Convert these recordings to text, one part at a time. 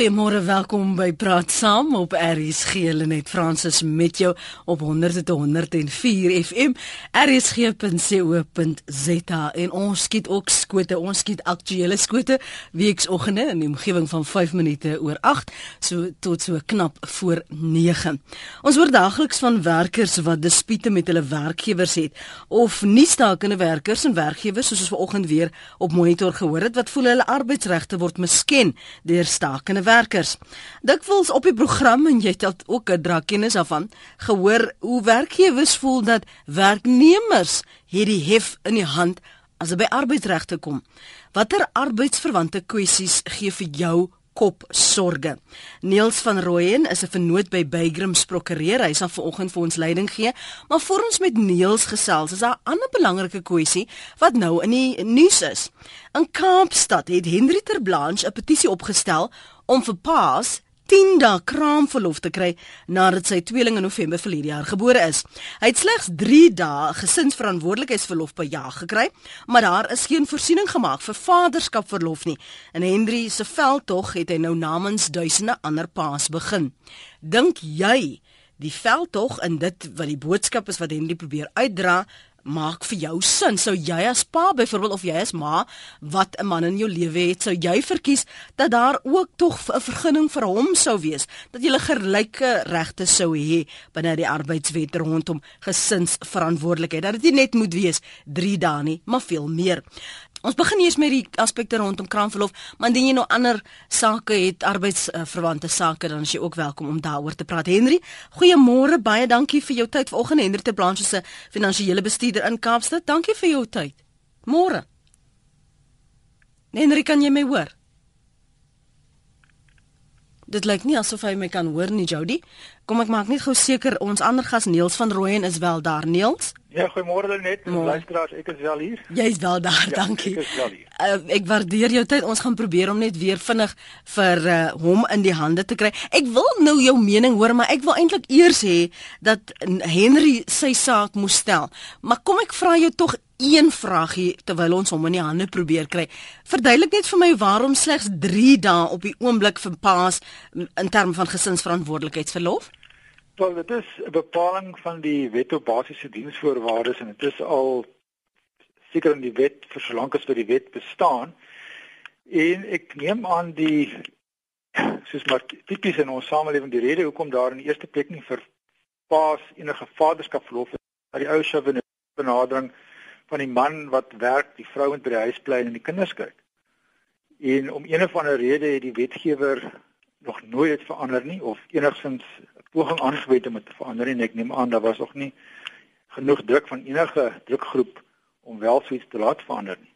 Goeiemôre, welkom by Praat Saam op RSG Lenet Fransis met jou op 100.104 FM rsg.co.za en ons skiet ook skote, ons skiet aktuelle skote weeksoggende in die omgewing van 5 minute oor 8 so tot so knap voor 9. Ons hoor daagliks van werkers wat dispute met hulle werkgewers het of nie stakende werkers en werkgewers soos ons vanoggend weer op monitor gehoor het wat voel hulle arbeidsregte word misken deur stakende werkers. Dikwels op die program en jy het ook 'n drakennis daarvan gehoor hoe werkgewers voel dat werknemers hierdie hef in die hand as by arbeidsregte kom. Watter arbeidsverwante kwessies gee vir jou kop sorge. Niels van Rooyen is 'n vernoot by Bygrams Prokureur. Hy sal vanoggend vir ons leiding gee, maar voor ons met Niels gesels, is daar 'n ander belangrike kwessie wat nou in die nuus is. In Kaapstad het Hendrik Ter Blanche 'n petisie opgestel om vir paas 10 dae kraamverlof te kry nadat sy tweeling in November verlede jaar gebore is. Hy het slegs 3 dae gesinsverantwoordelikheidsverlof per jaar gekry, maar daar is geen voorsiening gemaak vir vaderskapverlof nie. En Henry se veldtog het hy nou namens duisende ander paas begin. Dink jy die veldtog in dit wat die boodskap is wat Henry probeer uitdra maak vir jou sin. Sou jy as pa byvoorbeeld of jy as ma wat 'n man in jou lewe het, sou jy verkies dat daar ook tog 'n vergunning vir hom sou wees, dat jy gelyke regte sou hê binne die arbeidswet rondom gesinsverantwoordelikheid. Dat dit nie net moet wees 3 dae nie, maar veel meer. Ons begin eers met die aspekte rondom kraamverlof, maar indien jy nou ander sake het, arbeidsverwante sake, dan is jy ook welkom om daaroor te praat. Henry, goeiemôre, baie dankie vir jou tyd vanoggend. Henry te Blanche se finansiële bestuurder in Kaapstad. Dankie vir jou tyd. Môre. Henry, kan jy my hoor? Dit lyk nie asof hy my kan hoor nie, Jody. Kom ek maak net gou seker ons ander gas Neels van Rooyen is wel daar, Neels. Ja, goeiemôre net. Luisteraars, ek is wel hier. Jy's wel daar, ja, dankie. Ek is wel hier. Uh, ek waardeer jou tyd. Ons gaan probeer om net weer vinnig vir uh, hom in die hande te kry. Ek wil nou jou mening hoor, maar ek wil eintlik eers hê dat Henry sy saak moes stel. Maar kom ek vra jou tog een vragie terwyl ons hom in die hande probeer kry. Verduidelik net vir my waarom slegs 3 dae op die oomblik vir paas in terme van gesinsverantwoordelikheidsverlof? Wel, dit is 'n bepaling van die Wet op Basiese Diensvoorwaardes en dit is al seker in die wet vir solank as vir die wet bestaan. En ek neem aan die soos maar tipies in ons samelewing die rede hoekom daar in die eerste plek nie vir paas enige vaderskapverlof is, maar die ou se benadering van die man wat werk, die vrou moet by die huis bly en die kinders kyk. En om een of ander rede het die wetgewer nog nooit verander nie of enigsins poging aangewend om dit te verander en ek neem aan daar was nog nie genoeg druk van enige drukgroep om wel so iets te laat verander nie.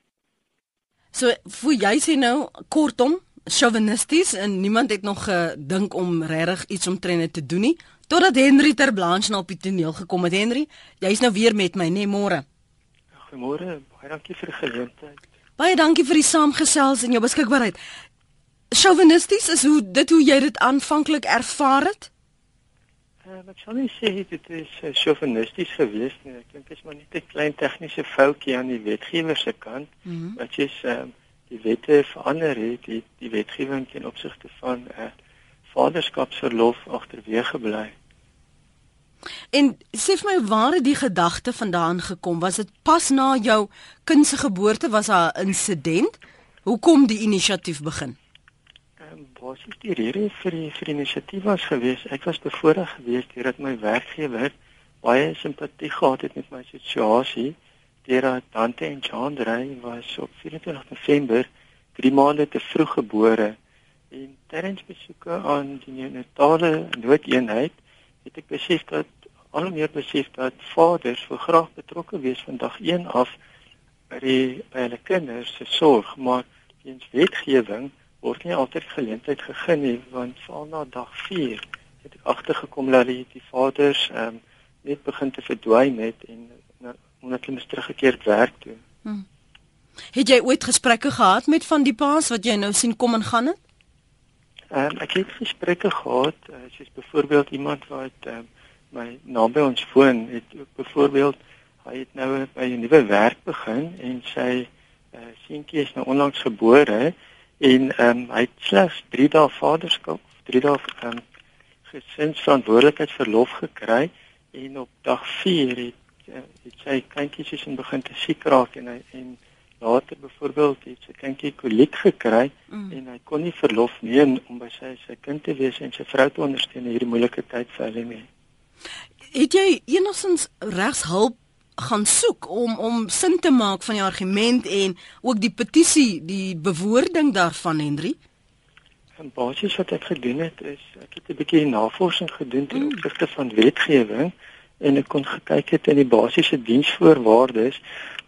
So voel jy sê nou kortom chauvinisties en niemand het nog gedink om regtig iets omtrent te doen nie totdat Henry ter Blanche nou op die toneel gekom het Henry jy's nou weer met my nê môre. Goeiemôre baie dankie vir die geleentheid. Baie dankie vir die saamgesels en jou beskikbaarheid. Chauvinisties is hoe dit hoe jy dit aanvanklik ervaar het? Uh, ek sal nie sê dit is uh, chauvinisties geweest nie. Ek dink dit is maar net 'n klein tegniese foutjie aan die wetgewer se kant. Mm -hmm. Wat jy sê uh, die wette verander het, die, die wetgewing ten opsigte van 'n uh, vaderskapsverlof agterweeg gebly. En sê vir my waar het die gedagte vandaan gekom? Was dit pas na jou kind se geboorte was daar 'n insident? Hoekom die inisiatief begin? basies die rede vir die vir die inisiatief was gewees. Ek was bevoorreg geweest deurdat my werkgewer baie simpatie gehad het met my situasie. Deurdat Dante en Chandra was op 24 November 3 maande te vroeg gebore en tydens besoeke aan die neonatale noodeenheid het ek besef dat al meer besef dat vaders vir graag betrokke wees van dag 1 af by die by hulle kinders se sorg, maar weens wetgewing word nie altyd geleentheid gegee nie want veral na dag 4 het ek agtergekom dat die, die vaders ehm um, net begin te verdwyn het en omdat hulle mis teruggekeer werk toe. Hmm. Het jy ooit gesprekke gehad met van die paas wat jy nou sien kom en gaan het? Ehm um, ek het gesprekke gehad, uh, soos byvoorbeeld iemand wat ehm um, my naby ons woon het ook byvoorbeeld hy het nou by 'n nuwe werk begin en sy uh, seentjie is nou onlangs gebore en ehm um, hy het slegs 3 dae vaderskap, 3 dae ehm um, gesinsverantwoordelikheidsverlof gekry en op dag 4 het, eh, het sy kindjies is in begin te siek raak en hy en later byvoorbeeld het sy kindjie koliek gekry mm. en hy kon nie verlof neem om by sy sy kind te wees en sy vrou te ondersteun in hierdie moeilike tyd vir hulle nie. Het jy enigstens regshulp gaan soek om om sin te maak van die argument en ook die petisie, die bewoording daarvan Henry? En basies wat ek gedoen het is ek het 'n bietjie navorsing gedoen ten mm. opsigte van wetgewing en ek kon gekyk het in die basiese diensvoorwaardes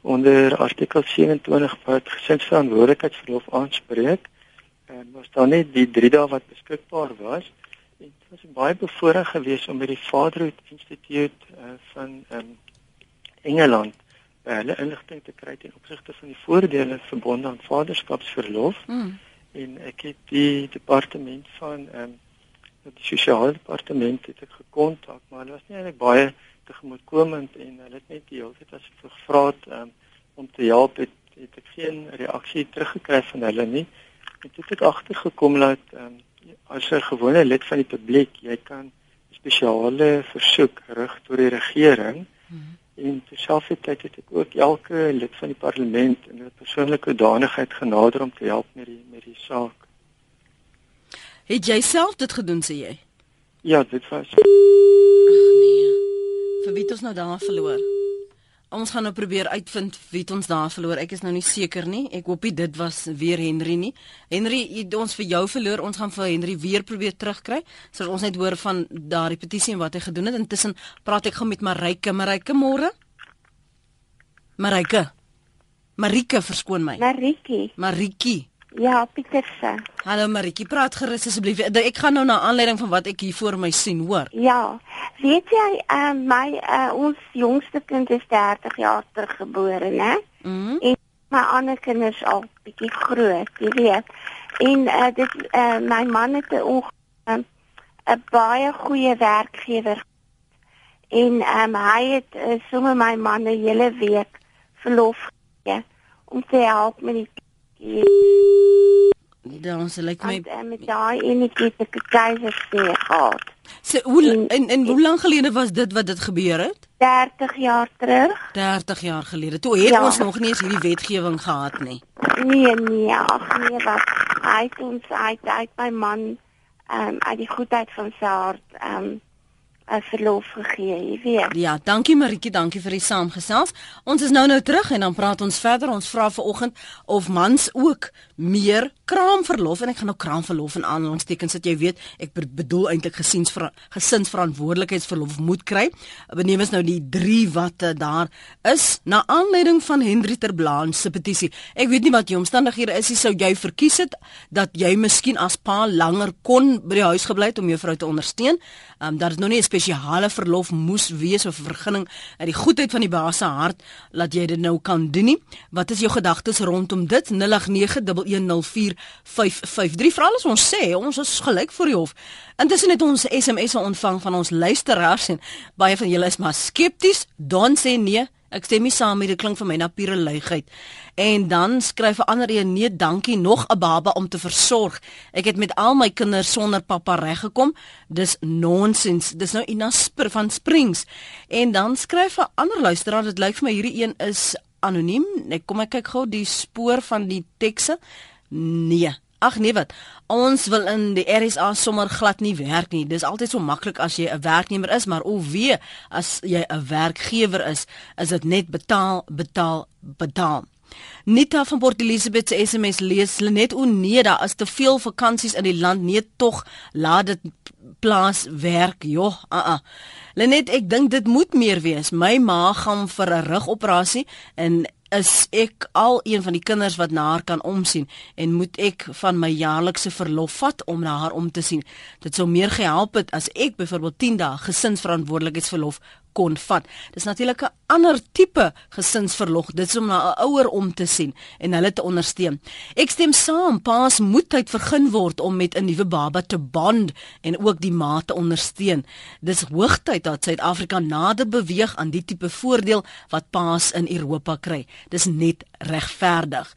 onder artikel 27 wat gesinsverantwoordelikheidsverlof aanspreek. En was daar net die 3 dae wat beskikbaar was. Was baie bevoorreg geweest om by die Fatherhood Institute uh, van um, Engeland by hulle inligting te kry ten opsigte van die voordele verbonde aan vaderskapsverlof. Mm. En ek het die departement van ehm um, die sosiale departement het ek gekontak, maar hulle was nie eintlik baie tegemoetkomend en hulle het net die hele tyd as ek gevra het um, om te help het, het ek geen reaksie teruggekry van hulle nie. En toe het ek agtergekom dat um, as 'n gewone lid van die publiek, jy kan spesiale versoek rig tot die regering. Mm -hmm. En terselfdertyd het ek ook elke lid van die parlement in 'n persoonlike danigheid genader om te help met die met die saak. Het jy self dit gedoen sê jy? Ja, dit was. Ag nee. Vir wie het ons nou daar verloor? Ons gaan nou probeer uitvind wie het ons daar verloor. Ek is nou nie seker nie. Ek hoop dit was weer Henry nie. Henry, het ons vir jou verloor. Ons gaan vir Henry weer probeer terugkry sodat ons net hoor van daardie petisie en wat hy gedoen het. Intussen praat ek gou met Marike. Marike, môre? Marike. Marike, verskoon my. Marikie. Marikie. Ja, Pieterse. Hallo Maritjie, praat gerus asseblief. Ek gaan nou na aanleiding van wat ek hier voor my sien, hoor. Ja. Weet jy, uh, my uh, ons jongste kind is 30 jaar terug gebore, né? Mhm. En my ander kinders al bietjie groot, jy weet. En uh, dit uh, my man het 'n 'n uh, baie goeie werkgewer. En um, hy het uh, sommer my man 'n hele week verlof gegee om te help met die Dan sal ek my en met daai enetjie te keisersnee gehad. So hoe en en, en hoe lank gelede was dit wat dit gebeur het? 30 jaar terug. 30 jaar gelede. Toe het ja. ons nog nie eens hierdie wetgewing gehad nie. Nee nee, ag nee wat. Hy het ons uit uit my man ehm um, uit die goedheid van sy hart ehm um, 'n verlof gegee, jy weet. Ja, dankie Maritjie, dankie vir die saamgesels. Ons is nou nou terug en dan praat ons verder. Ons vra vanoggend of mans ook meer kraamverlof en ek gaan nou kraamverlof en aanhalingstekens dat jy weet, ek bedoel eintlik gesiens gesinsverantwoordelikheidsverlof moet kry. Benemens nou die 3 wat uh, daar is na aanleiding van Henry Terblaan se petisie. Ek weet nie wat die omstandighede is nie, sou jy verkies het dat jy miskien as pa langer kon by die huis gebly het om jou vrou te ondersteun? Ehm um, dat dit nou nie 'n spesiale verlof moes wees of vergunning uit die goedheid van die baas se hart laat jy dit nou kan doen nie. Wat is jou gedagtes rondom dit? 0891104553. Vra alles ons sê, ons is gelyk voor die hof. Intussen het ons SMS'e ontvang van ons luisteraars en baie van julle is maar skepties. Don sê nee, Ek stem nie saam met dit klink vir my na pure luigheid. En dan skryf 'n ander een nee, dankie, nog 'n baba om te versorg. Ek het met al my kinders sonder pappa reggekom. Dis nonsens. Dis nou Ina Spur van Springs. En dan skryf 'n ander luisteraar, dit lyk vir my hierdie een is anoniem. Ek kom ek kyk gou die spoor van die tekste. Nee, Ag nee wat. Ons wil in die RSA sommer glad nie werk nie. Dis altyd so maklik as jy 'n werknemer is, maar o wee, as jy 'n werkgewer is, is dit net betaal, betaal, betaal. Nita van Port Elizabeth se SMS lees net o nee, daar is te veel vakansies in die land, nee tog, laat dit plaas werk. Jo, a uh a. -uh. Lenet, ek dink dit moet meer wees. My ma gaan vir 'n rugoperasie en is ek al een van die kinders wat na haar kan omsien en moet ek van my jaarlikse verlof vat om na haar om te sien. Dit sou meer gehelp het as ek byvoorbeeld 10 dae gesinsverantwoordelikheidsverlof kon vat. Dis natuurlik 'n ander tipe gesinsverlof. Dit is om na 'n ouer om te sien en hulle te ondersteun. Ek stem saam, paas moet tyd vergun word om met 'n nuwe baba te bond en ook die ma te ondersteun. Dis hoogtyd dat Suid-Afrika nader beweeg aan die tipe voordeel wat paas in Europa kry. Dis net regverdig.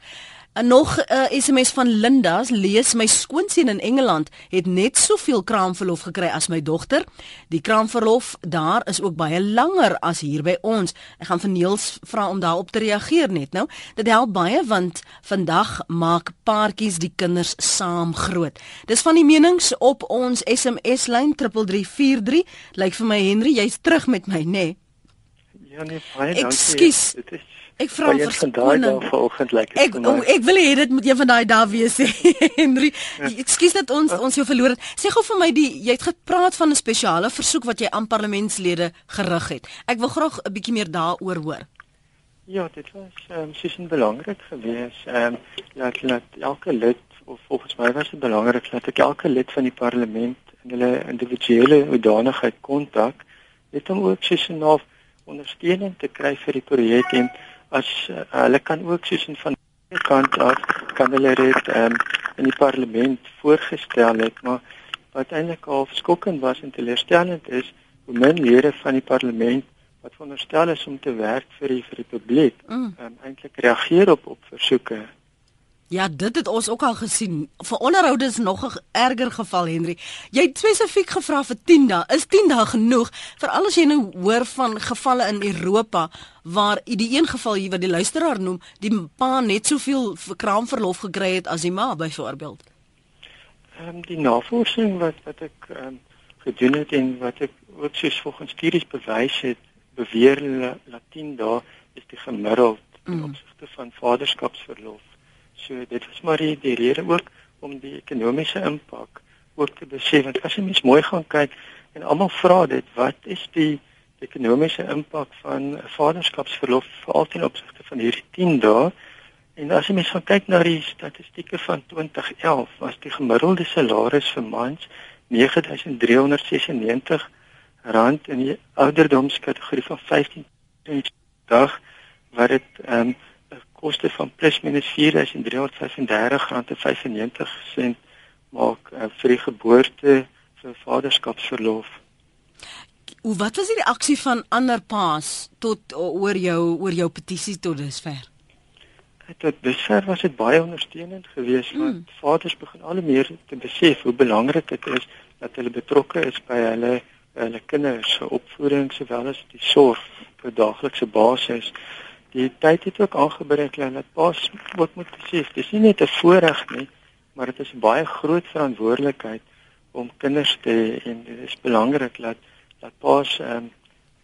En nog 'n uh, SMS van Linda, lees my skoonseun in Engeland het net soveel kraamverlof gekry as my dogter. Die kraamverlof daar is ook baie langer as hier by ons. Ek gaan vir Niels vra om daarop te reageer net nou. Dit help baie want vandag maak paartjies die kinders saam groot. Dis van die menings op ons SMS lyn 3343. Lyk vir my Henry, jy's terug met my, nê? Nee? Ja nee, baie dankie. Ekskuus. Dit is Ek vra vir verskoning. Vanoggend lekker. Ek oh, ek wil hê dit moet een van daai dae wees, Henry. Ja. Ekskuus dat ons ons jou verloor het. Sê gou vir my die jy het gepraat van 'n spesiale versoek wat jy aan parlementslede gerig het. Ek wil graag 'n bietjie meer daaroor hoor. Ja, dit was ehm um, sies belangrik geweest. Ehm um, dat dat elke lid of volgens my was dit belangrik dat ek elke lid van die parlement in hulle individuele hoedanigheid kontak, net om ook sies 'n ondersteuning te kry vir die projek en as uh, hulle kan ook soos in van die kant af kan hulle dit um, in die parlement voorgestel het maar wat eintlik al skokkend was en teleurstellend is hoe min lede van die parlement wat veronderstel is om te werk vir die vir die publiek mm. um, eintlik reageer op op versoeke Ja, dit het ons ook al gesien. Vir onderhoude is nog 'n erger geval, Henry. Jy het spesifiek gevra vir 10 dae. Is 10 dae genoeg? Veral as jy nou hoor van gevalle in Europa waar die een geval hier wat die luisteraar noem, die pa net soveel kraamverlof gekry het as die ma byvoorbeeld. Ehm um, die navorsing wat wat ek ehm um, gedoen het en wat ek ook soos volgens studies bewys het, beweer dat 10 dae is die gemiddeld in mm. opsigte van vaderskapsverlof. So dit was maar die, die rede ook om die ekonomiese impak ook te besef. Want as jy mens mooi gaan kyk en almal vra dit wat is die ekonomiese impak van vaderskapsverlof veral ten opsigte van hierdie 10 dae? En as jy mens gaan kyk na die statistieke van 2011 was die gemiddelde salaris vir mans 9396 rand in die ouderdomskategorie van 15 dag wat dit ehm um, koste van plus minus 4335 rand en 95 sent maak uh, vir die geboorte vir vaderskapsverlof. Hoe wat was die reaksie van ander paas tot oor jou oor jou petisie tot dusver? Tot dusver was dit baie ondersteunend geweest mm. want vaders begin al meer te besef hoe belangrik dit is dat hulle betrokke is by hulle hulle kinders se opvoeding sowel as die sorg op 'n daaglikse basis die tyd het ook aangebreek en dat pas wat moet besef dis nie net 'n voorreg nie maar dit is 'n baie groot verantwoordelikheid om kinders te en dit is belangrik dat dat pas ehm um,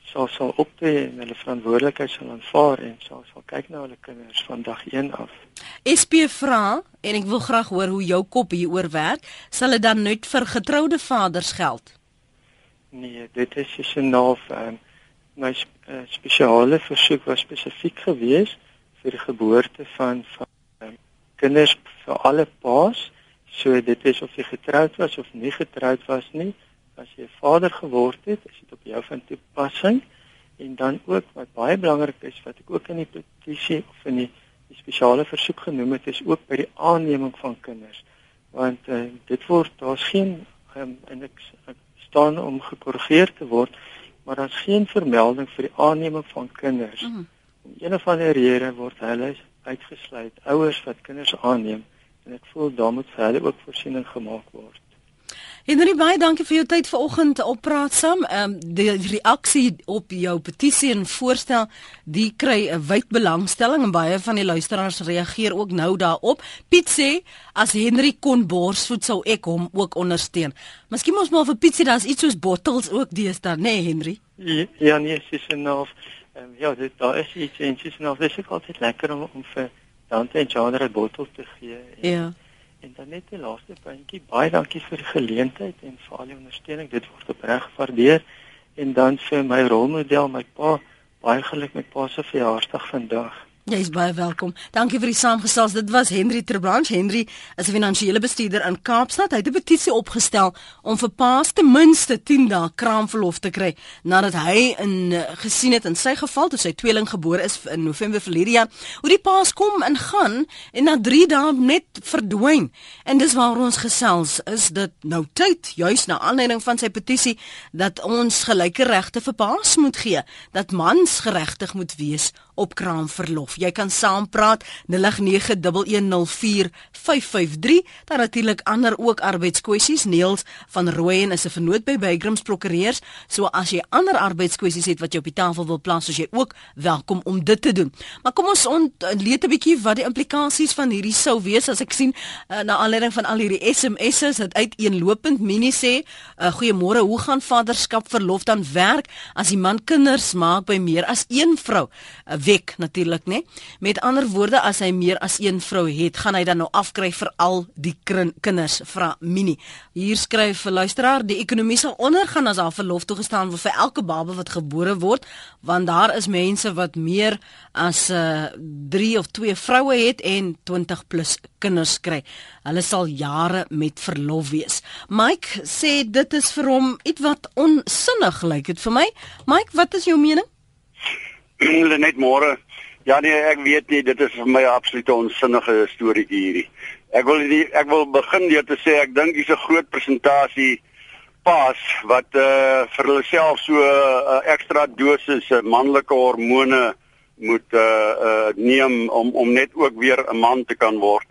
sal sal optree en hulle verantwoordelikheid sal aanvaar en sal sal kyk na hulle kinders van dag 1 af. SP vra en ek wil graag hoor hoe jou kop hieroor werk, sal dit dan net vir getroude vaders geld? Nee, dit is se naaf ehm um, my uh, spesiale versoek was spesifiek gewees vir die geboorte van van um, kinders vir alle paas. So dit is of jy getroud was of nie getroud was nie, as jy 'n vader geword het, is dit op jou van toepassing. En dan ook wat baie belangrik is wat ek ook in die petisie of in die, die spesiale versoek genoem het, is ook by die aanneming van kinders. Want uh, dit word daar's geen um, en ek, ek staan om gekorrigeer te word maar daar's geen vermelding vir die aanneming van kinders. Mm. Om een of ander rede word hulle uitgesluit, ouers wat kinders aanneem en ek voel daar moet vir hulle ook voorsiening gemaak word. Henry baie dankie vir jou tyd vanoggend op praat saam. Ehm um, die reaksie op jou petisie en voorstel, die kry 'n wyd belangstelling en baie van die luisteraars reageer ook nou daarop. Piet sê as Henry kon borsvoed sou ek hom ook ondersteun. Miskien ons maar vir Piet sê daar's iets soos bottels ook deesdae, nê nee, Henry? Ja, ja nee, dis enough. Ehm um, ja, dit daar is iets en dis enough. Dis ook altyd lekker om om vir Dante en Jana 'n bottel te gee. En, ja. En dan net die laaste puntjie, baie dankie vir die geleentheid en vir al die ondersteuning. Dit word opreg gewaardeer. En dan vir my rolmodel, my pa, baie geluk met pa se verjaarsdag vandag. Jy is baie welkom. Dankie vir die saamgesels. Dit was Henry Terbranch. Henry is 'n finansiële bestuurder in Kaapstad. Hy het 'n petisie opgestel om vir paas ten minste 10 dae kraamverlof te kry nadat hy in uh, gesien het in sy geval toe sy tweeling gebore is in November verlede jaar, hoe die paas kom en gaan en na 3 dae net verdwyn. En dis waar ons gesels is dit nou tyd juis na aanleiding van sy petisie dat ons gelyke regte vir paas moet gee, dat mans geregtig moet wees op kraamverlof. Jy kan saampraat 0891104553. Daar natuurlik ander ook arbeidskwessies. Neels van Rooyen is 'n vernoot by Bygrams Prokureurs. So as jy ander arbeidskwessies het wat jy op die tafel wil plaas, as jy ook welkom om dit te doen. Maar kom ons ontleed 'n bietjie wat die implikasies van hierdie sou wees as ek sien uh, na aanleiding van al hierdie SMS'e dat uiteenlopend Minnie sê, uh, "Goeiemôre, hoe gaan vaderskap verlof dan werk as die man kinders maak by meer as een vrou?" uh, Wek natuurlik, né? Met ander woorde, as hy meer as een vrou het, gaan hy dan nou afkry vir al die kinders, vra Minnie. Hier skryf 'n luisteraar, die ekonomie sal ondergaan as daar verlof toegestaan word vir elke baba wat gebore word, want daar is mense wat meer as 'n uh, 3 of 2 vroue het en 20 plus kinders kry. Hulle sal jare met verlof wees. Mike sê dit is vir hom iets wat onsinnig lyk dit vir my. Mike, wat is jou mening? Net môre. Ja nee, ek weet nie, dit is vir my 'n absolute onsinnige storieetjie hierdie. Ek wil die, ek wil begin deur te sê ek dink dis 'n groot presentasie pas wat uh vir hulle self so 'n uh, ekstra dosis uh, manlike hormone moet uh uh neem om om net ook weer 'n man te kan word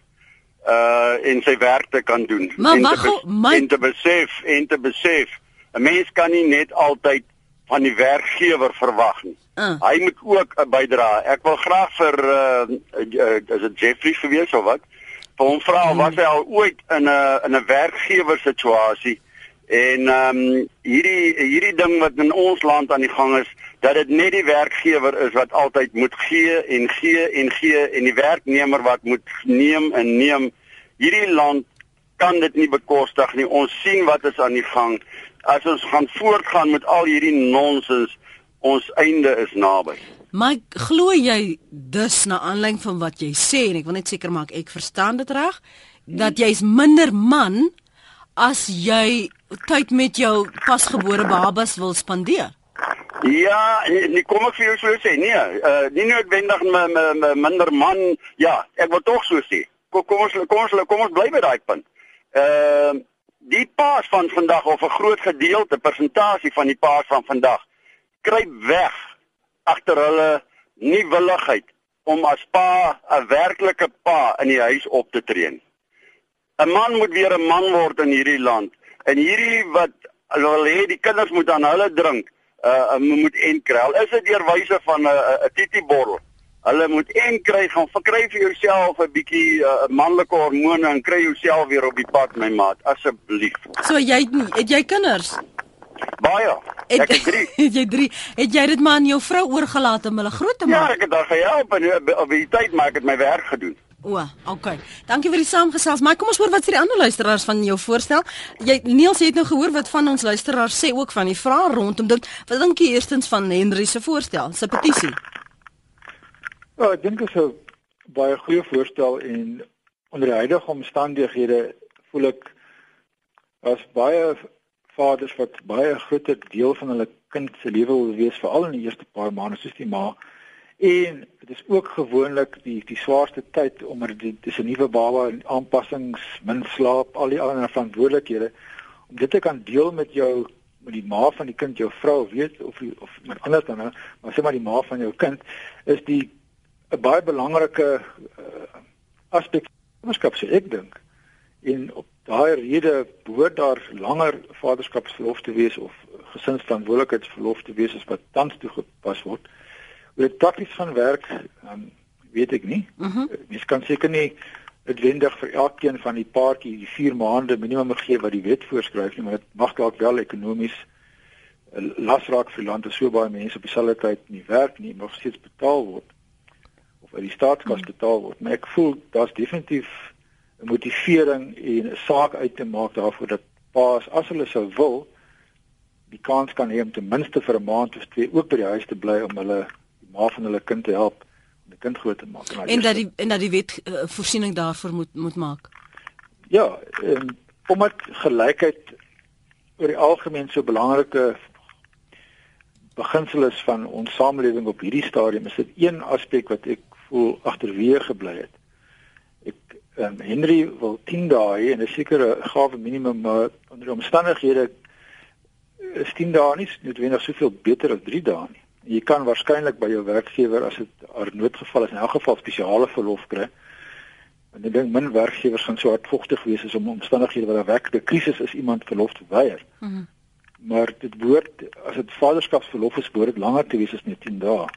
uh en sy werk te kan doen maar en, te my... en te besef en te besef 'n mens kan nie net altyd van die werkgewer verwag nie. Uh. Hy moet ook 'n bydra. Ek wil graag vir uh, uh is dit Jeffrey gewees of wat? Vir hom vra hmm. was hy al ooit in 'n in 'n werkgewer situasie En ehm um, hierdie hierdie ding wat in ons land aan die gang is, dat dit net die werkgewer is wat altyd moet gee en gee en gee en die werknemer wat moet neem en neem. Hierdie land kan dit nie bekostig nie. Ons sien wat is aan die gang. As ons gaan voortgaan met al hierdie nonsens, ons einde is naby. Maar glo jy dus na aanleiding van wat jy sê en ek wil net seker maak ek verstaan dit reg dat jy's minder man as jy tyd met jou pasgebore babas wil spandeer? Ja, nie kom ek vir jou so sê nie. Uh nie noodwendig minder man. Ja, ek wil tog so sê. Kom kom ons kom ons kom ons bly by daai punt. Uh die paas van vandag of 'n groot gedeelte persentasie van die paas van vandag kruip weg agter hulle nie willigheid om as pa 'n werklike pa in die huis op te tree. 'n Man moet weer 'n man word in hierdie land. En hierdie wat wil hê die kinders moet aan hulle drink, uh moet en kry. Al is dit deur wyse van 'n uh, 'n titi bottel. Hulle moet en kry gaan verkry vir jouself 'n bietjie uh, manlike hormone en kry jouself weer op die pad my maat asseblief. So jy het jy kinders? Baie. Ek het 3. het jy 3? Het jy dit maar aan jou vrou oorgelaat om hulle groot te ja, maak? Ja, ek het daar gehelp en op die tyd maar ek het my werk gedoen. O, okay. Dankie vir die saamgesels. Maar kom ons hoor wat sê die ander luisteraars van jou voorstel. Jy Niels het nou gehoor wat van ons luisteraars sê ook van die vrae rondom dit. Wat dink jy eerstens van Henry se voorstel, se petisie? Ja, ek dink dit is 'n baie goeie voorstel en onder die huidige omstandighede voel ek as baie vaders wat baie groot deel van hulle kind se lewe wil wees veral in die eerste paar maande soos die ma. En dit is ook gewoonlik die die swaarste tyd omdat dit dis 'n nuwe baba en aanpassings, min slaap, al die ander verantwoordelikhede. Om dit te kan deel met jou met die ma van die kind, jou vrou weet of of met ander dan, maar sê maar die ma van jou kind is die 'n baie belangrike uh, aspek van vaderskap sê ek dink. En op daai rede behoort daar langer vaderskapsverlof te wees of gesinsverantwoordelikheidsverlof te wees as wat tans toegepas word. Hoe dit prakties gaan werk, um, weet ek nie. Uh -huh. Mens kan seker nie noodwendig vir elkeen van die paartjie die 4 maande minimum gee wat die wet voorskryf nie, maar dit mag dalk wel ekonomies eh, las raak vir lande so baie mense op dieselfde tyd nie werk nie, nog steeds betaal word of uit die staatskas hmm. betaal word. Maar ek voel daar's definitief 'n motivering en 'n saak uit te maak daarvoor dat paas as hulle sou wil die kans kan hê om ten minste vir 'n maand of twee ook by die huis te bly om hulle ma van hulle kind te help om die kind groot te maak. En, en dat die en dat die wet uh, voorsiening daarvoor moet moet maak. Ja, en omdat gelykheid oor die algemeen so belangrike beginsel is van ons samelewing op hierdie stadium, is dit een aspek wat ek voel agterweë gebly het. Ek um, Henry wil 10 dae en 'n sekere gawe minimum maar onder omstandighede is 10 dae nie noodwendig soveel beter as 3 dae nie. Jy kan waarskynlik by jou werkgewer as dit 'n noodgeval is in elk geval spesiale verlof kry. En ek dink min werkgewers gaan so hardvogtig wees as om omstandighede waar 'n werklike krisis is iemand verlof te weier. Mm -hmm. Maar dit behoort as dit vaderskapsverlof is, behoort dit langer te wees as net 10 dae.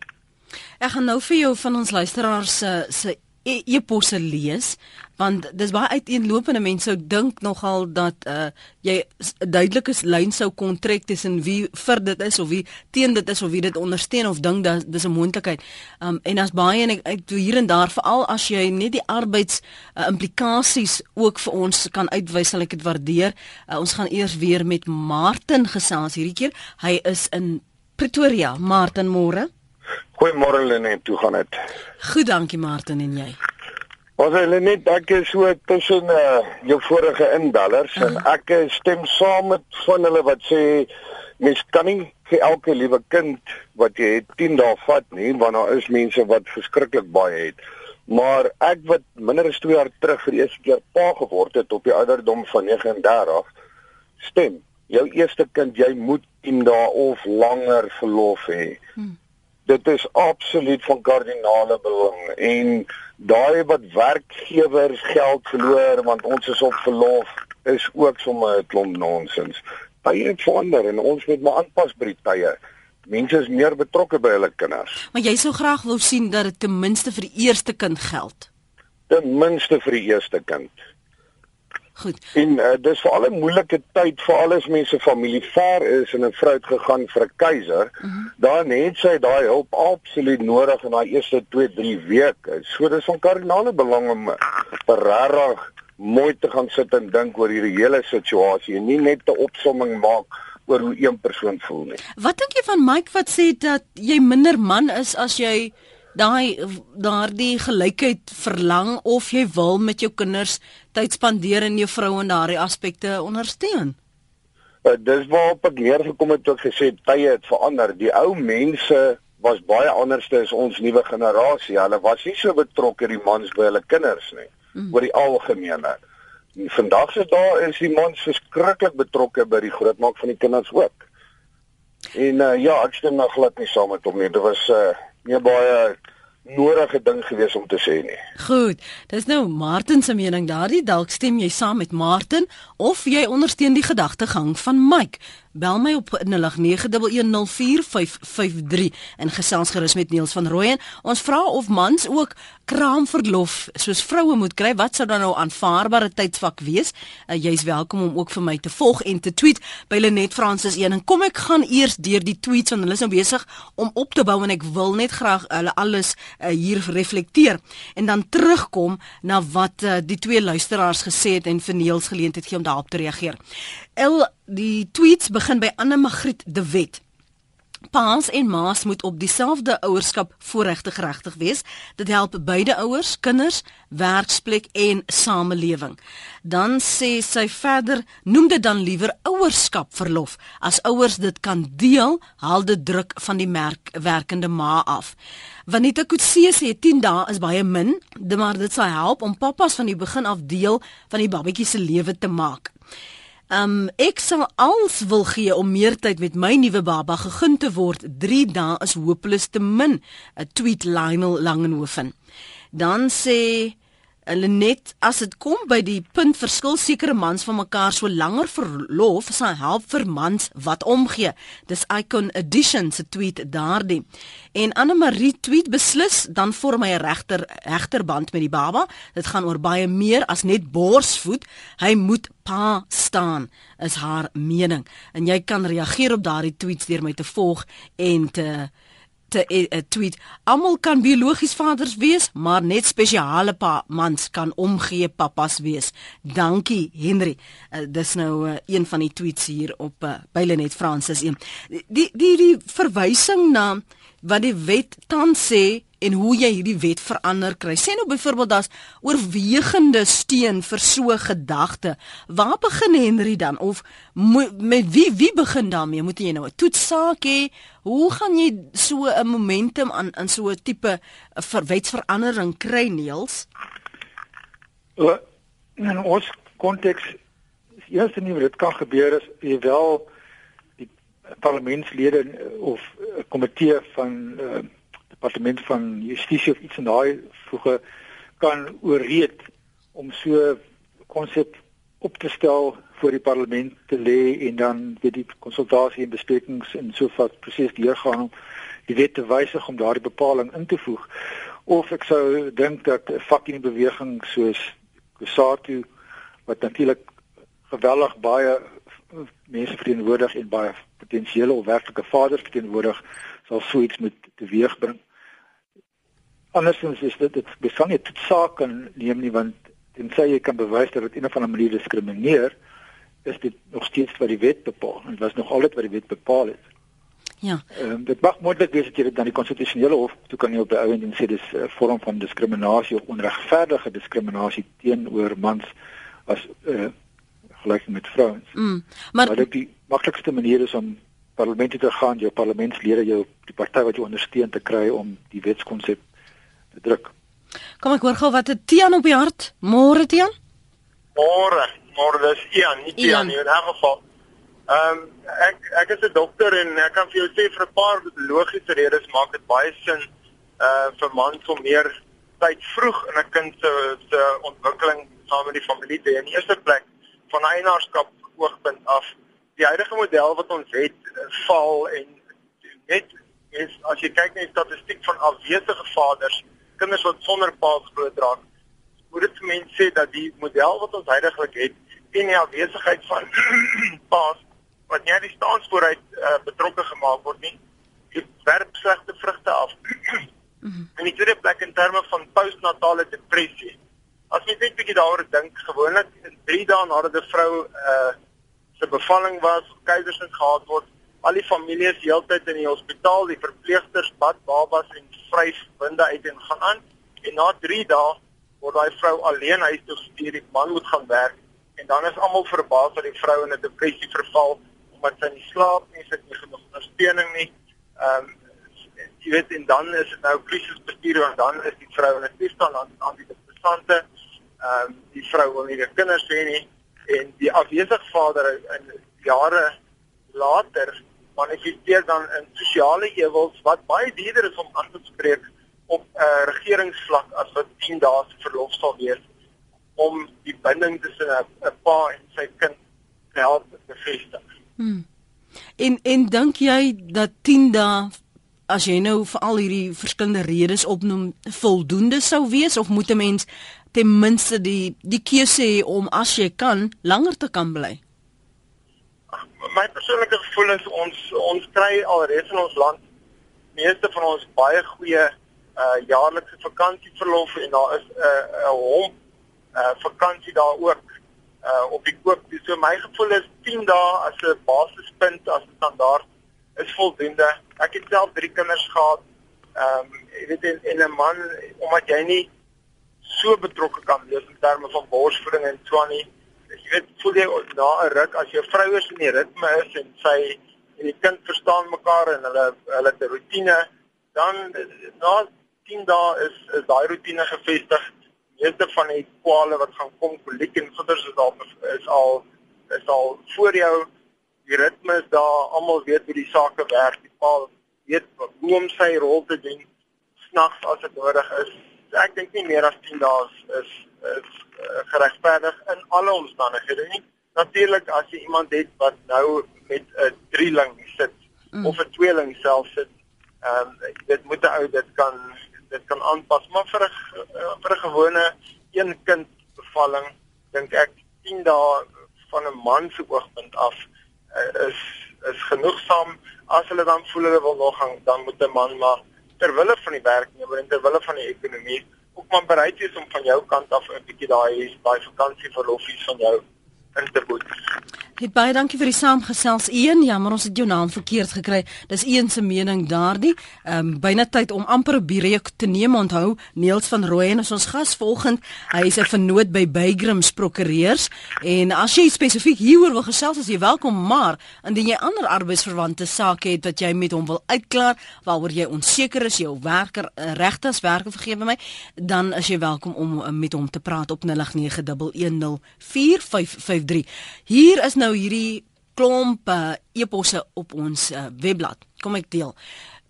Ek gaan nou vir jou van ons luisteraars se se E-, e-posse lees want dis baie uiteenlopende mense sou dink nogal dat uh, jy 'n duidelike lyn sou kon trek tussen wie vir dit is of wie teen dit is of wie dit ondersteun of dink dat dis 'n moontlikheid. Um en as baie en ek, ek hier en daar veral as jy net die arbeids uh, implikasies ook vir ons kan uitwys sal ek dit waardeer. Uh, ons gaan eers weer met Martin gesels hierdie keer. Hy is in Pretoria. Martin môre. Goeiemôre Lenet, hoe gaan dit? Goed, dankie Martin en jy. Ons het net ek is so tussen uh, jou vorige indallers uh -huh. en ek stem saam met van hulle wat sê mens kan nie vir elke liewe kind wat jy het 10 dae vat nie want daar is mense wat verskriklik baie het. Maar ek wat minder as 2 jaar terug vir die eerste keer pa geword het op die ouderdom van 39 stem. Jou eerste kind, jy moet 10 dae of langer verlof hê. Hmm dit is absoluut van kardinale belang en daai wat werkgewers geld verloor want ons is op verlof is ook sommer 'n klomp nonsens. Tye het verander en ons moet maar aanpas by die tye. Mense is meer betrokke by hulle kinders. Maar jy sou graag wou sien dat dit ten minste vir die eerste kind geld. Ten minste vir die eerste kind. Goed. En uh, dis vir al 'n moeilike tyd vir al ons mense familie ver is en 'n vrou het gegaan vir 'n keiser. Uh mhm. -huh. Dan het sy daai hulp absoluut nodig in daai eerste 2, 3 weke. So dis van kardinale belang om regtig mooi te gaan sit en dink oor hierdie hele situasie en nie net 'n opsomming maak oor hoe een persoon voel nie. Wat dink jy van Mike wat sê dat jy minder man is as jy daai daardie gelykheid verlang of jy wil met jou kinders tyd spandeer en jou vrou en daardie aspekte ondersteun. Uh, dis waarop ek neergekom het toe ek gesê tye het verander. Die ou mense was baie anderste as ons nuwe generasie. Hulle was nie so betrokke die mans by hulle kinders nie mm. oor die algemene. Vandag se daar is die mans verskriklik betrokke by die grootmaak van die kinders ook. En uh, ja, ek stem nog glad nie saam met hom nie. Dit was uh, nie baie nodige ding gewees om te sê nie. Goed, dis nou Martin se mening daardie dalk stem jy saam met Martin of jy ondersteun die gedagtegang van Mike. Bel my op 0891104553 en gesels gerus met Niels van Rooyen. Ons vra of mans ook kraamverlof soos vroue moet kry. Wat sou dan nou aanvaarbare tydsvak wees? Uh, Jy's welkom om ook vir my te volg en te tweet by Lenet Francis 1. En kom ek gaan eers deur die tweets want hulle is nou besig om op te bou en ek wil net graag hulle alles uh, hier reflekteer en dan terugkom na wat uh, die twee luisteraars gesê het en vir Niels geleentheid gee om daarop te reageer. El die tweets begin by Anne Magriet de Wet. Paas en maas moet op dieselfde ouerskap voorregtig geregtig wees. Dit help beide ouers, kinders, werksplek en samelewing. Dan sê sy verder, noem dit dan liewer ouerskap verlof. As ouers dit kan deel, haal dit druk van die merk werkende ma af. Ek sê sê 10 dae is baie min, maar dit sal help om pappas van die begin af deel van die babatjie se lewe te maak. Um ek sal als wil gee om meer tyd met my nuwe baba gegun te word. 3 dae is hopeloos te min. 'n Tweet Lionel Langenhoven. Dan sê hulle net as dit kom by die punt verskil sekere mans van mekaar so langer verlof sal help vir mans wat omgee. Dis Icon Edition se tweet daardie. En Anne Marie tweet beslis dan vorm hy 'n regter regterband met die baba. Dit gaan oor baie meer as net borsvoed. Hy moet pa staan is haar mening. En jy kan reageer op daardie tweets deur my te volg en te te uh, tweet almal kan biologies vaders wees maar net spesiale pa mans kan omgee pappas wees. Dankie Henry. Uh, dis nou uh, een van die tweets hier op uh, Bylenet Francis een. Die die die verwysing na wat die wet tans sê en hoe jy hierdie wet verander kry. Sê nou byvoorbeeld daar's oorwegende steun vir so gedagte. Waar begin Henry dan of met wie wie begin daarmee? Moet jy nou 'n toetsaak hê? Hoe gaan jy so 'n momentum aan in so 'n tipe wetsverandering kry, Niels? In ons konteks is eers nie wat dit kan gebeur is jy wel parlementslede of 'n komitee van uh, departement van justisie of iets in daai voege kan ooreed om so konsep op te stel voor die parlement te lê en dan weet die konsultasie en besprekings en so voort proses deurgaan om die wet te wysig om daardie bepaling in te voeg. Of ek sou dink dat 'n vakkie beweging soos Kusatu wat natuurlik geweldig baie mense verteenwoordig en baie potensiële of werklike vaders verteenwoordig sal so iets moet teweegbring. Andersins is dit dit besang nie tot saak kan neem nie want tensy jy kan bewys dat dit een of ander manier diskrimineer, is dit nog steeds wat die wet bepaal. En dit was nog altyd wat die wet bepaal het. Ja. Ehm um, dit mag moontlik wees dat jy dit dan die konstitusionele hof toe kan jy op die ou en sê dis 'n uh, vorm van diskriminasie of onregverdige diskriminasie teenoor mans as 'n uh, gelyk met vrouens. Mm, maar maar dit die maklikste manier is om parlement toe te gaan, jou parlementslede, jou die party wat jou ondersteun te kry om die wetskonsep te druk. Kom ek hoor gou wat het Tian op die hart? Môre Tian? Môre, môre dis Ian, nie Tian nie in 'n geval. Ehm um, ek ek is 'n dokter en ek kan vir jou sê vir 'n paar logiese redes maak dit baie sin uh vir mans om meer tyd vroeg in 'n kind se se ontwikkeling saam met die familie te hê. In die eerste plek van eienaarskap oogpunt af. Die huidige model wat ons het val en net is as jy kyk na die statistiek van afwesige vaders, kinders wat sonder paas grootdraak, moet dit vir mense sê dat die model wat ons heidaglik het, teen die afwesigheid van paas wat nie die staansvooruit uh, betrokke gemaak word nie, dit werp slegte vrugte af. en die tweede plek in terme van postnatale depressie. As jy net bietjie daaroor dink, gewoonlik in 3 dae nadat 'n vrou uh se bevalling was, keisersnit gehad word, al die families heeltyd in die hospitaal, die verpleegsters bad babas en vryf winde uit en gaan aan. En na 3 dae word daai vrou alleen huis toe gestuur, die man moet gaan werk en dan is almal verbaas dat die vrou in 'n depressie verval omdat sy nie slaap nie, sy het nie genoeg ondersteuning nie. Um, jy weet en dan is dit nou krisisbestuur en dan is die vrou in 'n toestand aan aan die depressante. Ehm um, die vrou wil nie weer kinders hê nie en die afwesige vader in jare later manifesteer dan in sosiale ewels wat baie duurder is om aan te spreek op 'n uh, regeringsvlak as wat 10 dae se verlof sal wees om die binding tussen 'n pa en sy kind te help bevestig. Hmm. En en dink jy dat 10 dae as jy nou vir al hierdie verskillende redes opnoem voldoende sou wees of moet 'n mens ten minste die die keuse hê om as jy kan langer te kan bly? My persoonlike gevoel is ons ons kry alreeds in ons land meeste van ons baie goeie uh jaarlikse vakansieverlof en daar is 'n uh, 'n hom uh vakansie daar ook uh op die koop. So my gevoel is 10 dae as 'n basispunt as 'n standaard is voldoende. Ek het self 3 kinders gehad. Ehm um, jy weet en, en 'n man omdat jy nie so betrokke kan wees in terme van borsvoeding en so aan nie. Jy weet voel jy na 'n ruk? As jou vrou is in die ritme is en sy en die kind verstaan mekaar en hulle hulle het 'n rotine, dan na 10 dae is is daai rotine gevestig. Meeste van die kwale wat gaan kom koliek en goeders is al is al is al voor jou. Die ritme is daar almal weet hoe die sake werk. Die pa weet hoe om sy rol te doen snags as dit nodig is ek dink nie meer as 10 dae is is, is uh, geregverdig in alle omstandighede nie. Natuurlik as jy iemand het wat nou met 'n drieling sit mm. of 'n tweeling self sit ehm um, dit moet 'n ou dit kan dit kan aanpas. Maar vir 'n eh, vir 'n gewone een kind bevalling dink ek 10 dae van 'n man se oogpunt af uh, is is genoegsaam. As hulle dan voel hulle wil nog gaan dan moet 'n man maar ter wille van die werknemer en ter wille van die ekonomie ook maar bereid wees om van jou kant af 'n bietjie daai daai vakansieverlofies van jou in te boet. Het baie dankie vir die saamgesels. Een, ja, maar ons het jou naam verkeerd gekry. Dis een se mening daardie. Ehm um, byna tyd om amper 'n breek te neem. Onthou, Neels van Rooyen is ons gas volgend. Hy is 'n vernoot by Bygrams Prokureurs en as jy spesifiek hieroor wil gesels, as jy welkom, maar indien jy ander arbeidsverwante sake het wat jy met hom wil uitklaar, waaroor jy onseker is, jou werker eh, regtes werker vergewe my, dan is jy welkom om uh, met hom te praat op 0891104553. Hier is nou hierdie klomp uh, eposse op ons uh, webblad. Kom ek deel.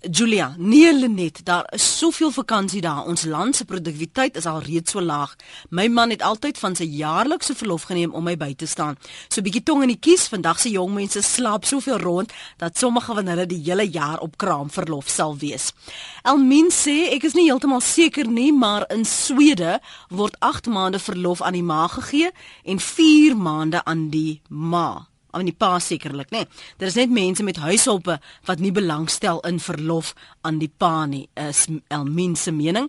Julia, nee Lenet, daar is soveel vakansie daar. Ons land se produktiwiteit is al reeds so laag. My man het altyd van sy jaarlikse verlof geneem om my by te staan. So 'n bietjie tong in die kies. Vandag se jong mense slaap soveel rond dat sommige van hulle die hele jaar op kraamverlof sal wees. Elmin sê ek is nie heeltemal seker nie, maar in Swede word 8 maande verlof aan die ma gegee en 4 maande aan die ma aan die pa sekerlik, nê. Nee. Daar is net mense met huishulpe wat nie belangstel in verlof aan die pa nie, is Elmien se mening.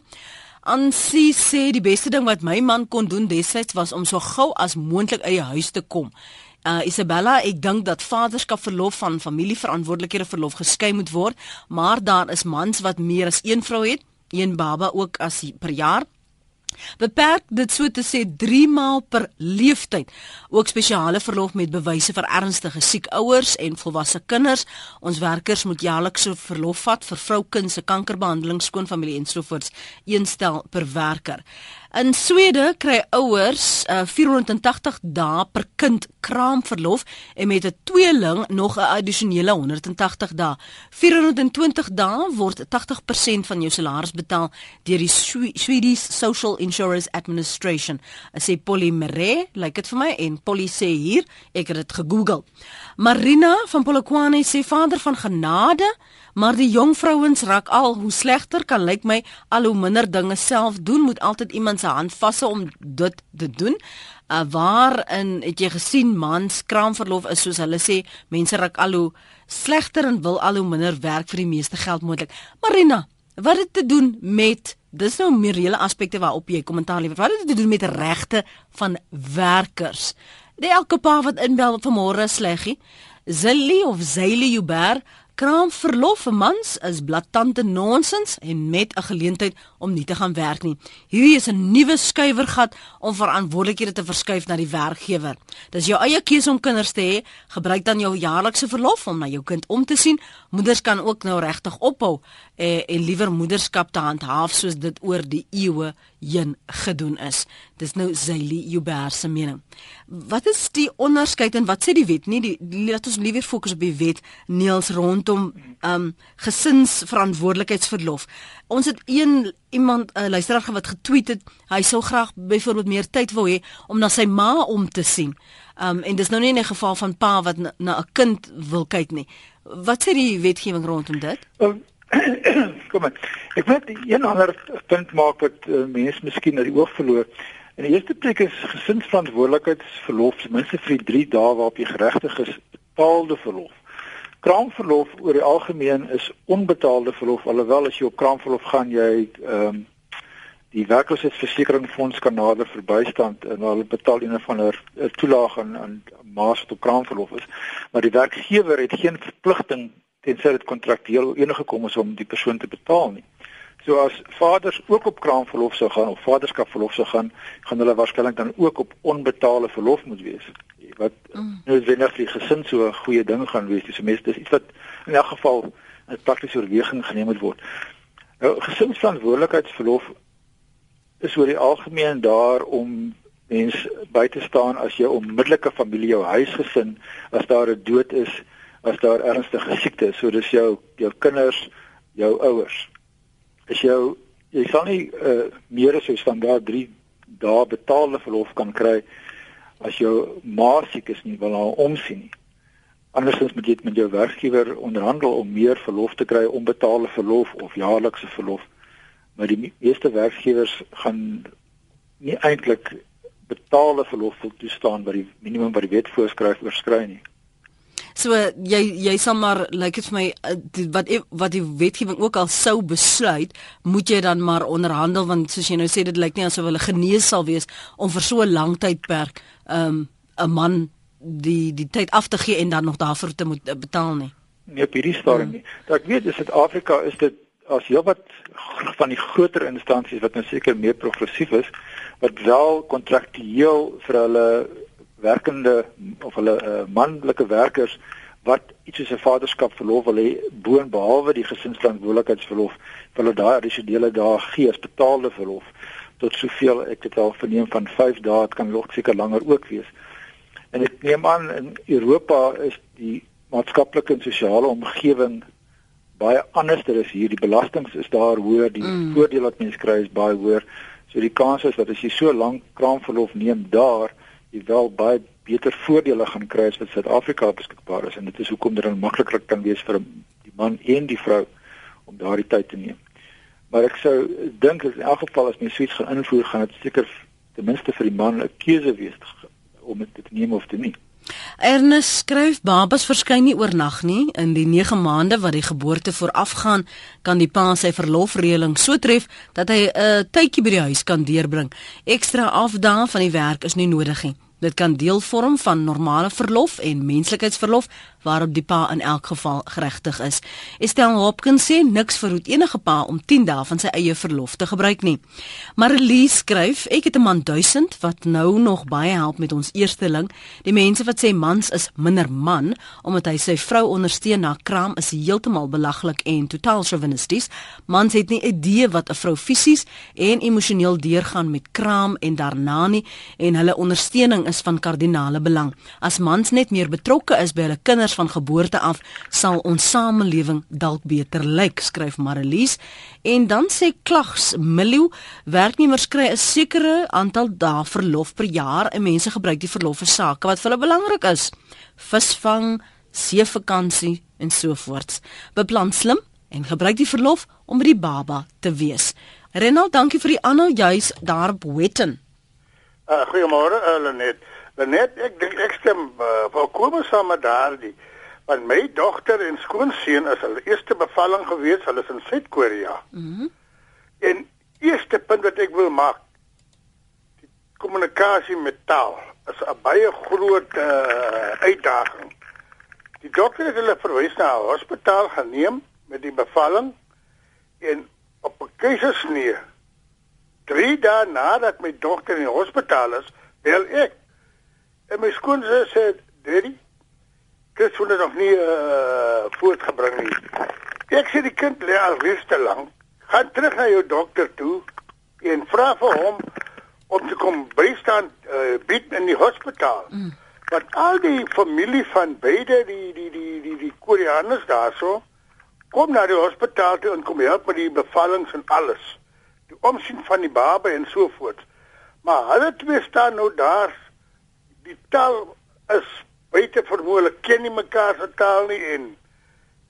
Ansie sê die beste ding wat my man kon doen destyds was om so gou as moontlik uit die huis te kom. Uh Isabella, ek dink dat vaderskap verlof van familieverantwoordelikhede verlof geskei moet word, maar daar is mans wat meer as een vrou het, een baba ook as per jaar. Beperk dit so te sê 3 maal per leeftyd. Ook spesiale verlof met bewyse vir ernstige siek ouers en volwasse kinders. Ons werkers moet jaarliks so verlof vat vir vroukind se kankerbehandeling, skoonfamilie en sovoorts, een stel per werker. In Swede kry ouers uh, 480 dae per kind kraamverlof en met 'n tweeling nog 'n addisionele 180 dae. 420 dae word 80% van jou salaris betaal deur die Swedish Social Insurance Administration. Ek sê Polly Mere, lyk dit vir my en Polly sê hier, ek het dit gegoogel. Marina van Polokwane sê vader van genade Maar die jong vrouens raak al hoe slegter kan lyk my al hoe minder dinge self doen moet altyd iemand se hand vashou om dit te doen. Uh, waar in het jy gesien mans kraamverlof is soos hulle sê mense raak al hoe slegter en wil al hoe minder werk vir die meeste geld moontlik. Marina, wat het te doen met dis nou meer reële aspekte waarop jy kommentaar lewer. Wat het dit te doen met regte van werkers? Die elke pa wat inbel vanmôre sleggie. Zilly of Zayli Uber Kraamverlof vir mans is blaatante nonsens en met 'n geleentheid om nie te gaan werk nie. Hierdie is 'n nuwe skuiwergat om verantwoordelikhede te verskuif na die werkgewer. Dis jou eie keuse om kinders te hê. Gebruik dan jou jaarlikse verlof om na jou kind om te sien. Moeders kan ook nou regtig ophou eh, en liewer moederskap te handhaaf soos dit oor die eeue heen gedoen is. Dis nou Zaili Uber se mening. Wat is die onderskeid en wat sê die wet? Nie die, die laat ons liewer fokus op die wet Niels rondom um gesinsverantwoordelikheidsverlof. Ons het een iemand 'n uh, luisteraar wat getweet het, hy sou graag byvoorbeeld meer tyd wou hê om na sy ma om te sien. Um en dis nou nie 'n geval van pa wat na 'n kind wil kyk nie. Wat sê die wetgewing rondom dit? Um, kom maar. Ek wil een ander punt maak wat uh, mense miskien na die oog verloor. In die eerste plek is gesinsverantwoordelikheidsverlof ten minste vir 3 dae waarop jy geregtig is betaalde verlof. Kraamverlof oor die algemeen is onbetaalde verlof alhoewel as jy op kraamverlof gaan jy ehm um, die werkloosheidsversekeringsfonds kan nader verbystand en hulle betaal een van hulle toelaag aan aan maas tot kraamverlof is maar die werkgewer het geen verpligting tensy dit kontraktueel enige kom is om die persoon te betaal nie. So as vaders ook op kraamverlof sou gaan of vaderskapverlof sou gaan, gaan hulle waarskynlik dan ook op onbetaalde verlof moet wees. Wat mm. wenner vir die gesin so 'n goeie ding gaan wees. Dis mense dis iets wat in elk geval 'n praktiese oorweging geneem moet word. Nou gesinsverantwoordelikheidsverlof is oor die algemeen daar om mens by te staan as jou onmiddellike familie, jou huisgesin, as daar 'n dood is as daar ernstige siekte is. So dis jou jou kinders, jou ouers. As jou jy sal nie uh, meer as jou standaard 3 dae betaalde verlof kan kry as jou ma siek is nie, wil haar omsien nie. Andersins moet jy met jou werkgewer onderhandel om meer verlof te kry, onbetaalde verlof of jaarlikse verlof. Maar die meeste werkgewers gaan nie eintlik betaalde verlof wil toestaan wat die minimum wat die wet voorskryf oorskry nie. So jy jy sal maar lyk like dit vir my eh, wat wat die wetgewing ook al sou besluit, moet jy dan maar onderhandel want soos jy nou sê dit lyk nie asof hulle genees sal wees om vir so 'n lang tydperk 'n um, 'n man die die tyd af te gee en dan nog daarvoor te moet eh, betaal nie. Nee, op hierdie stadium nie. Dat ek weet in Suid-Afrika is dit as heel wat van die groter instansies wat nou seker meer progressief is wat wel kontraktueel vir hulle werkende of hulle uh, manlike werkers wat iets soos 'n vaderskap verlof wil hê boon behalwe die gesinsverantwoordelikheidsverlof wil hulle daai addisionele dae gee as betaalde verlof tot soveel ek het al verneem van 5 dae dit kan nog seker langer ook wees En ek neem aan in Europa is die maatskaplike en sosiale omgewing baie anders. Daar is hier die belastings is daar hoër, die mm. voordele wat mense kry is baie hoër. So die kans is dat as jy so lank kraamverlof neem daar, jy wel baie beter voordele gaan kry as wat Suid-Afrika beskikbaar is en dit is hoekom dit dan makliker kan wees vir die man en die vrou om daardie tyd te neem. Maar ek sou dink in elk geval as mens suits gaan invoer, gaan dit seker ten minste vir die man 'n keuse wees om dit te neem of te nie. Ernest skryf babas verskyn nie oornag nie. In die 9 maande wat die geboorte voorafgaan kan die pa sy verlofreëling so tref dat hy 'n tydjie by die huis kan deurbring. Ekstra afdae van die werk is nie nodig nie. Dit kan deel vorm van normale verlof en menslikheidsverlof waarop die pa in elk geval geregtig is. Estelle Hopkins sê niks verhoed enige pa om 10 dae van sy eie verlof te gebruik nie. Marilee skryf: "Ek het 'n man 1000 wat nou nog baie help met ons eersteling. Die mense wat sê mans is minder man omdat hy sy vrou ondersteun na kraam is heeltemal belaglik en totaal chauvinisties. Mans het nie idee wat 'n vrou fisies en emosioneel deurgaan met kraam en daarna nie en hulle ondersteuning is van kardinale belang. As mans net meer betrokke is by hulle kinders van geboorte af, sal ons samelewing dalk beter lyk, skryf Marlies. En dan sê Klags Milou, werknemers kry 'n sekere aantal dae verlof per jaar en mense gebruik die verlof vir sake wat vir hulle belangrik is. Visvang, seevakansie en so voort. Beplan slim en gebruik die verlof om by die baba te wees. Renald, dankie vir die aanhou juis daar op Wetten. Uh, Goeiemôre, uh, Lenet. Lenet, ek dink ek stem uh, volkome saam met daardie. Want my dogter en skoonseun is hulle eerste bevalling gewees, hulle is in Suid-Korea. Mhm. Mm en eerste punt wat ek wil maak, die kommunikasie met taal is 'n baie groot uh, uitdaging. Die dokter het hulle verwys na 'n hospitaal geneem met die bevalling en op 'n keisersnee 3 dae nadat my dogter in die hospitaal is, bel ek. En my skoonse sê, "Daddy, dit word nog nie uh, voortgebring nie." Ek sê die kind lê al reeds te lank. Gaan terug na jou dokter toe en vra vir hom om te kom bystaan uh, bied in die hospitaal. Mm. Want al die familie van beide die die die die die Koreaners daarso kom na die hospitaal toe en kom help met die bevallings en alles die omsien van die baba en so voort. Maar hulle twee staan nou daar. Die taal is buite vermoë, ken nie mekaar se taal nie en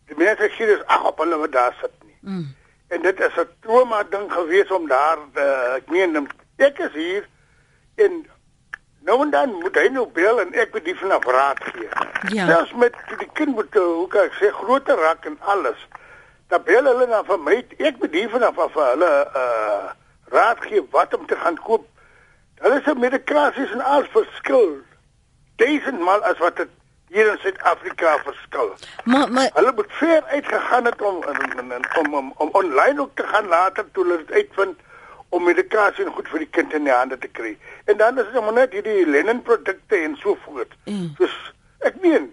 die mense sê dis ag op hulle wat daar sit nie. Mm. En dit is 'n trauma ding gewees om daar uh, ek meen ek is hier en nou en dan moet hy nou bel en ek moet die vanaf raad gee. Ja. Selfs met die kind moet hoe kan ek sê groter raak en alles dan bel hulle na vir my. Ek bedien vanaf af vir hulle uh raad gee wat om te gaan koop. Hulle se medikasies en alles verskil duisendmal as wat dit hier in Suid-Afrika verskil. Maar maar hulle moet ver uitgegaan het om om om, om, om online ook te gaan later toe hulle dit uitvind om medikasie goed vir die kind in die hande te kry. En dan is dit net hierdie Lennon produkte en so voort. Mm. Dus ek meen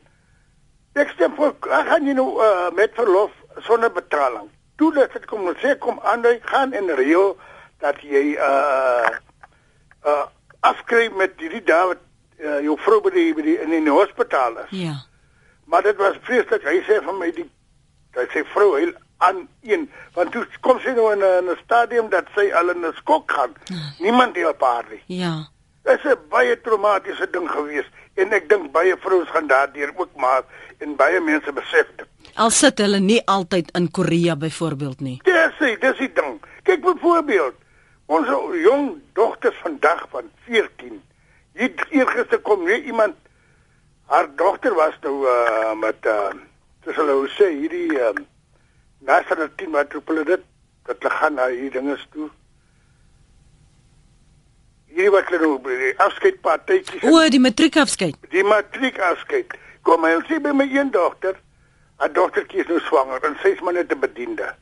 ek stem vir ek gaan jy nou uh, met verlof sonder betaling. Toe dat dit kom sê kom aan jy gaan in reël dat jy uh uh afskryf met die dae wat uh, jou vrou by die, by die in die hospitaal is. Ja. Maar dit was vreeslik. Hy sê vir my die hy sê vrou hy aan een want toe kom sy nou in 'n stadium dat sy al in 'n skok gaan. Ja. Niemand help haar nie. Ja. Dit is 'n baie traumatiese ding gewees en ek dink baie vrouens gaan daardeur ook maar en baie mense besef dit. Al sit hulle nie altyd in Korea byvoorbeeld nie. Dis dit, dis die ding. Kyk byvoorbeeld ons jong dogters vandag van 14. Hier eergister kom weer iemand haar dogter was nou uh, met uh, dis hulle hoe sê hierdie uh, nasionale team wat op hulle dit dat hulle gaan na hierdie dinge toe. Hierdie wat hulle nou die afskeidpartytjies. O, die matriekafskeid. Die matriekafskeid. Kom maar sien by my een dogter. 'n dogtertjie is nou swanger en sy is maar net 'n bediende.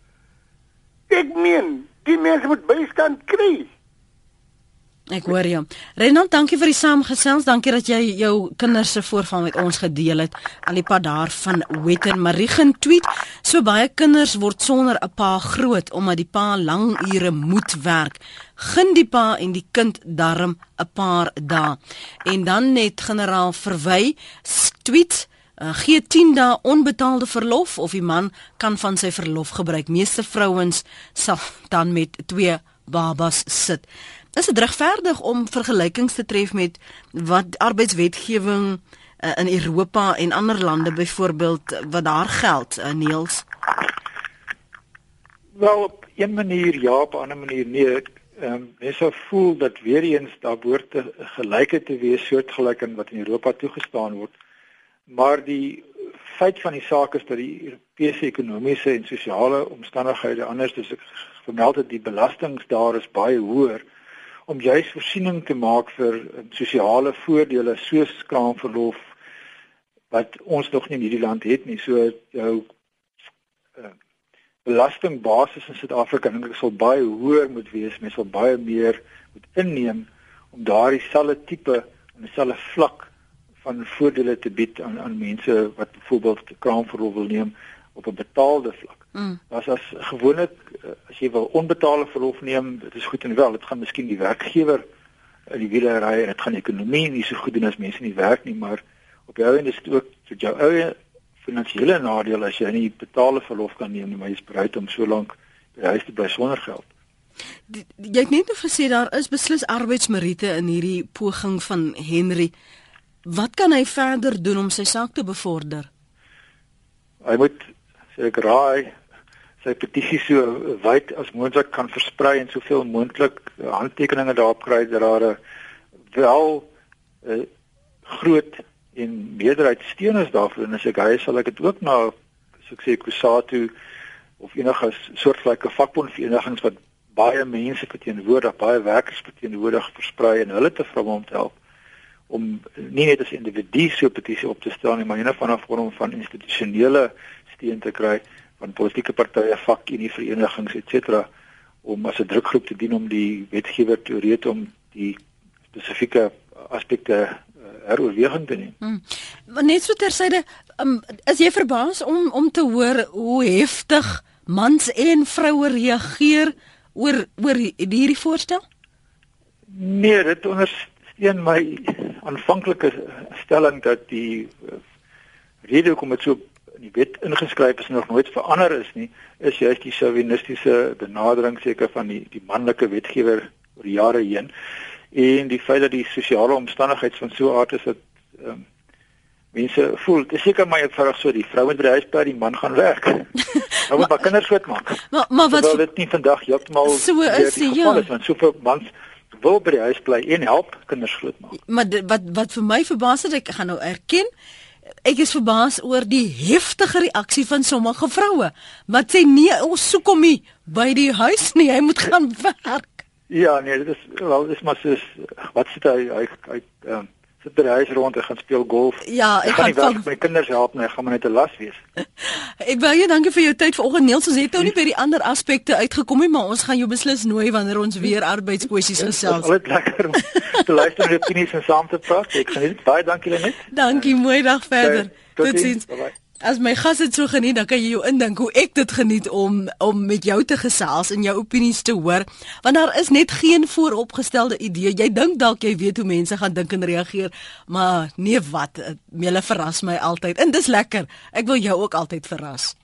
Ek meen, die mense moet bystand kry. Ek hoor jou. Renan, dankie vir die saamgesels. Dankie dat jy jou kinders se voorval met ons gedeel het. Al die pa daar van Wetten Marigen tweet: "So baie kinders word sonder 'n pa groot omdat die pa lang ure moet werk. Gun die pa en die kind darm 'n paar dae." En dan net generaal Verwy tweet Uh, gee 10 dae onbetaalde verlof of die man kan van sy verlof gebruik. Meeste vrouens sal dan met twee babas sit. Is dit regverdig om vergelykings te tref met wat arbeidswetgewing uh, in Europa en ander lande byvoorbeeld wat daar geld, uh, Niels? Wel op 'n manier ja, op 'n ander manier nee. Ehm um, mens sou voel dat weer eens daar behoort te gelykheid te wees soortgelyk aan wat in Europa toegestaan word. Maar die feit van die saak is dat die Europese ekonomiese en sosiale omstandighede anders is. Ek vermeld dat die belastings daar is baie hoër om juis voorsiening te maak vir sosiale voordele soos kraamverlof wat ons nog nie in hierdie land het nie. So jou uh, belastingbasis in Suid-Afrika dink ek sal baie hoër moet wees. Mense sal baie meer moet inneem om daardie selfde tipe en dieselfde vlak van voordele te bied aan aan mense wat byvoorbeeld kraamverlof wil neem op 'n betaalde vlak. Mm. As as gewoonlik eh, as jy wil onbetaalde verlof neem, dit is goed en wel, dit gaan miskien die werkgewer in die wiele ry en dit gaan die ekonomie nie so goed doen as mense nie werk nie, maar op jou en dis ook vir jou eie finansiële nadeel as jy nie betaalde verlof kan neem nie, maar jy is bereid om so lank by huis te bly sonder geld. Die, jy het net gesê daar is beslis arbeidsmeriete in hierdie poging van Henry. Wat kan hy verder doen om sy saak te bevorder? Hy moet seker raai sy petisie so wyd as moontlik kan versprei en soveel moontlik handtekeninge daarop kry dat daar wel 'n uh, groot en meerderheid steun is daarvoor. En as ek hy sal ek dit ook na so ek sê Kusatu of enige soortgelyke vakbondverenigings wat baie mense verteenwoordig, baie werkers verteenwoordig versprei en hulle te vra om te help om nie net as individu so petisie op te stel nie, maar 'n van 'n vorm van institusionele steun te kry van politieke partye, vakunie verenigings etc om as 'n drukgroep te dien om die wetgewer te reed om die spesifieke aspekte uh, heroorweging te neem. Hmm. Net so tersyde, um, is jy verbaas om om te hoor hoe heftig mans en vroue reageer oor oor hierdie voorstel? Nee, dit ondersteun my aanvanklike stelling dat die uh, rede hoekom dit so in die wet ingeskryf is en nog nooit verander is nie, is juist die chauvinistiese benadering seker van die die manlike wetgewer oor jare heen en die feit dat die sosiale omstandighede van so 'n aard is dat um, mense voel, dit is seker maar eenvoudig so die vrou moet by die huis bly, die man gaan werk. Hou moet maar kinders groot maak. Maar maar wat sou dit nie vandag heeltemal so is die ja. is want soveel mans wil by die huis bly en help kinders groot maak. Maar wat wat vir my verbaas het ek gaan nou erken Ek is verbaas oor die heftige reaksie van sommige vroue wat sê nee, ons soek hom nie by die huis nie, hy moet gaan werk. Ja, nee, dit is wel dis maar so wat sê hy hy hy ehm sit by die huis rond en gaan speel golf. Ja, ek, ek gaan van my kinders help, nee, gaan maar net 'n las wees. ek wil jou dankie vir jou tyd vanoggend Niels, ons het nou nie by die ander aspekte uitgekom nie, maar ons gaan jou beslis nooi wanneer ons weer arbeidskwessies gesels. Dit is lekker om te luister na opinies en saam te praat. Ek geniet baie dankie Lenet. Dankie, mooi dag verder. Totsiens. Tot As my gas dit so geniet, dan kan jy jou indink hoe ek dit geniet om om met jou te gesels en jou opinies te hoor, want daar is net geen vooropgestelde idee. Jy dink dalk jy weet hoe mense gaan dink en reageer, maar nee wat, hulle verras my altyd. En dis lekker. Ek wil jou ook altyd verras.